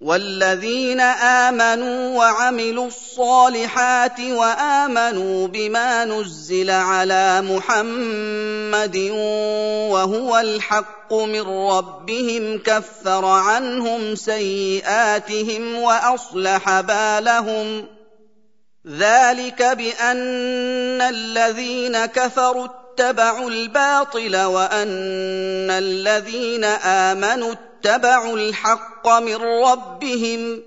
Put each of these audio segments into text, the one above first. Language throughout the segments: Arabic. والذين امنوا وعملوا الصالحات وامنوا بما نزل على محمد وهو الحق من ربهم كفر عنهم سيئاتهم واصلح بالهم ذلك بان الذين كفروا اتبعوا الباطل وان الذين امنوا اتبعوا الحق من ربهم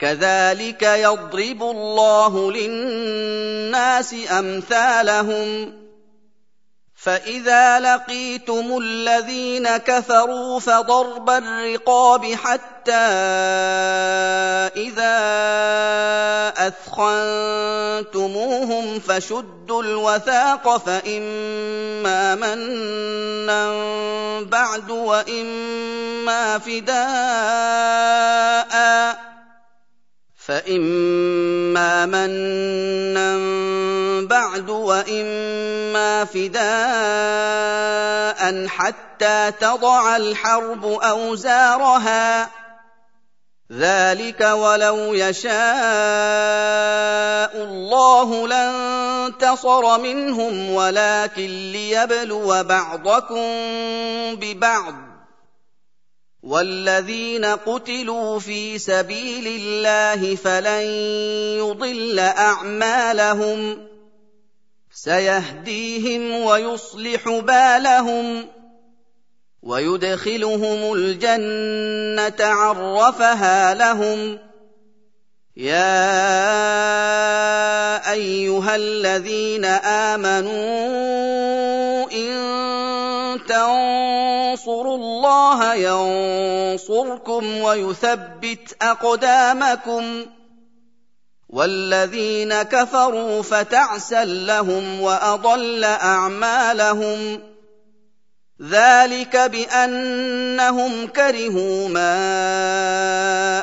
كذلك يضرب الله للناس امثالهم فاذا لقيتم الذين كفروا فضرب الرقاب حتى اذا اثخنتموهم فشدوا الوثاق فاما منا بعد واما فداء فاما منا بعد واما فداء حتى تضع الحرب اوزارها ذلك ولو يشاء الله لانتصر منهم ولكن ليبلو بعضكم ببعض والذين قتلوا في سبيل الله فلن يضل اعمالهم سيهديهم ويصلح بالهم ويدخلهم الجنه عرفها لهم يا ايها الذين امنوا ان تنصروا الله ينصركم ويثبت اقدامكم والذين كفروا فتعسا لهم واضل اعمالهم ذلك بانهم كرهوا ما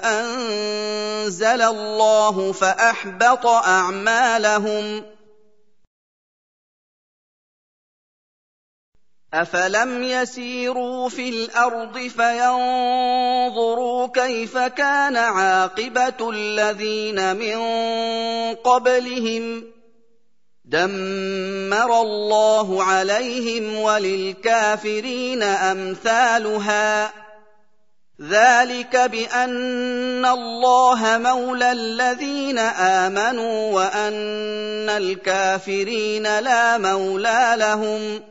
انزل الله فاحبط اعمالهم افلم يسيروا في الارض فينظروا كيف كان عاقبه الذين من قبلهم دمر الله عليهم وللكافرين امثالها ذلك بان الله مولى الذين امنوا وان الكافرين لا مولى لهم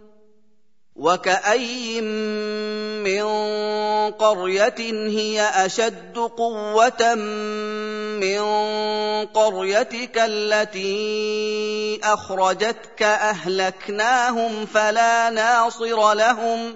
وكاين من قريه هي اشد قوه من قريتك التي اخرجتك اهلكناهم فلا ناصر لهم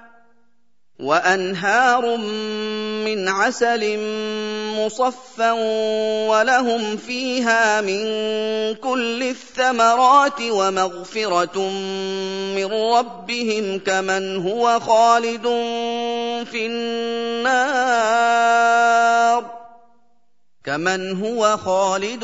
وانهار من عسل مصفى ولهم فيها من كل الثمرات ومغفره من ربهم كمن هو خالد في النار كمن هو خالد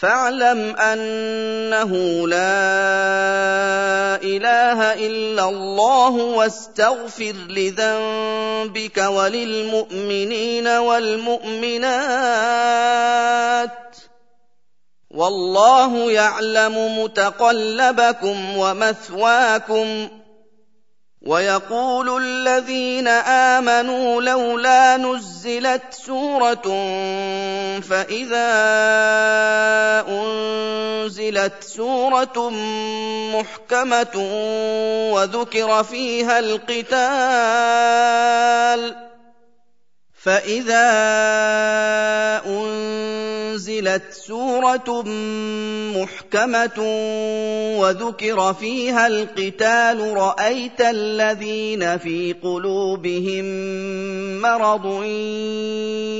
فاعلم انه لا اله الا الله واستغفر لذنبك وللمؤمنين والمؤمنات والله يعلم متقلبكم ومثواكم ويقول الذين آمنوا لولا نزلت سورة فإذا أنزلت سورة محكمة وذكر فيها القتال فاذا انزلت سوره محكمه وذكر فيها القتال رايت الذين في قلوبهم مرض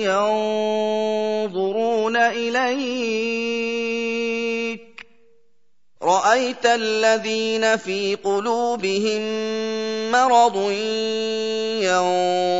ينظرون اليك رايت الذين في قلوبهم مرض ينظرون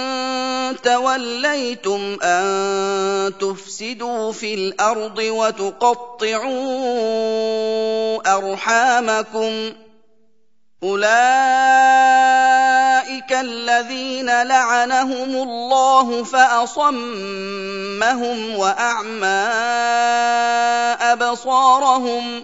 توليتم أن تفسدوا في الأرض وتقطعوا أرحامكم أولئك الذين لعنهم الله فأصمهم وأعمى أبصارهم ۖ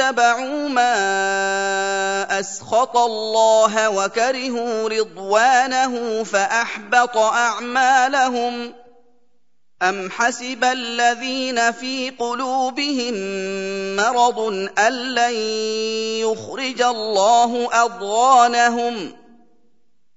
اتبعوا ما اسخط الله وكرهوا رضوانه فاحبط اعمالهم ام حسب الذين في قلوبهم مرض ان لن يخرج الله اضغانهم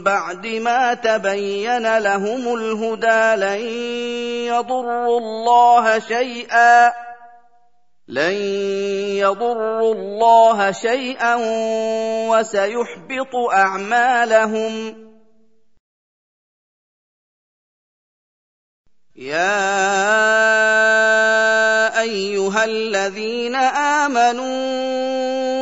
بعد ما تبين لهم الهدى لن يضروا الله شيئا لن يضروا الله شيئا وسيحبط اعمالهم يا ايها الذين امنوا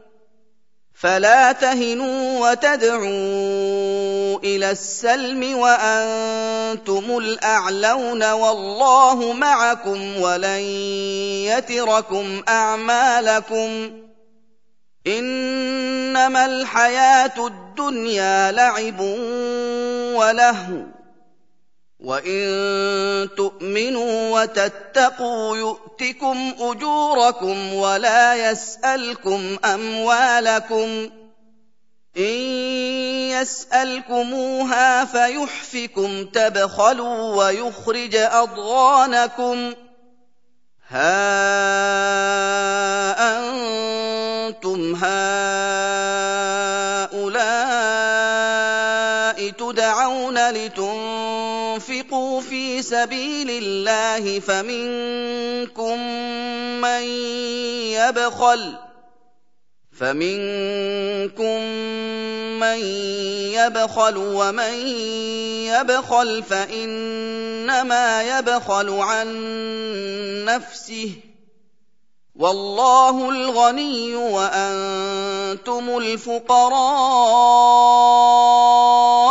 فلا تهنوا وتدعوا الى السلم وانتم الاعلون والله معكم ولن يتركم اعمالكم انما الحياه الدنيا لعب ولهو وان تؤمنوا وتتقوا يؤتكم اجوركم ولا يسالكم اموالكم ان يسالكموها فيحفكم تبخلوا ويخرج اضغانكم ها انتم هؤلاء تدعون لتنفقوا سَبِيلِ اللَّهِ فَمِنكُم مَّن يَبْخَلُ فَمِنكُم مَّن يَبْخَلُ وَمَن يَبْخَلْ فَإِنَّمَا يَبْخَلُ عَن نَّفْسِهِ ۚ وَاللَّهُ الْغَنِيُّ وَأَنتُمُ الْفُقَرَاءُ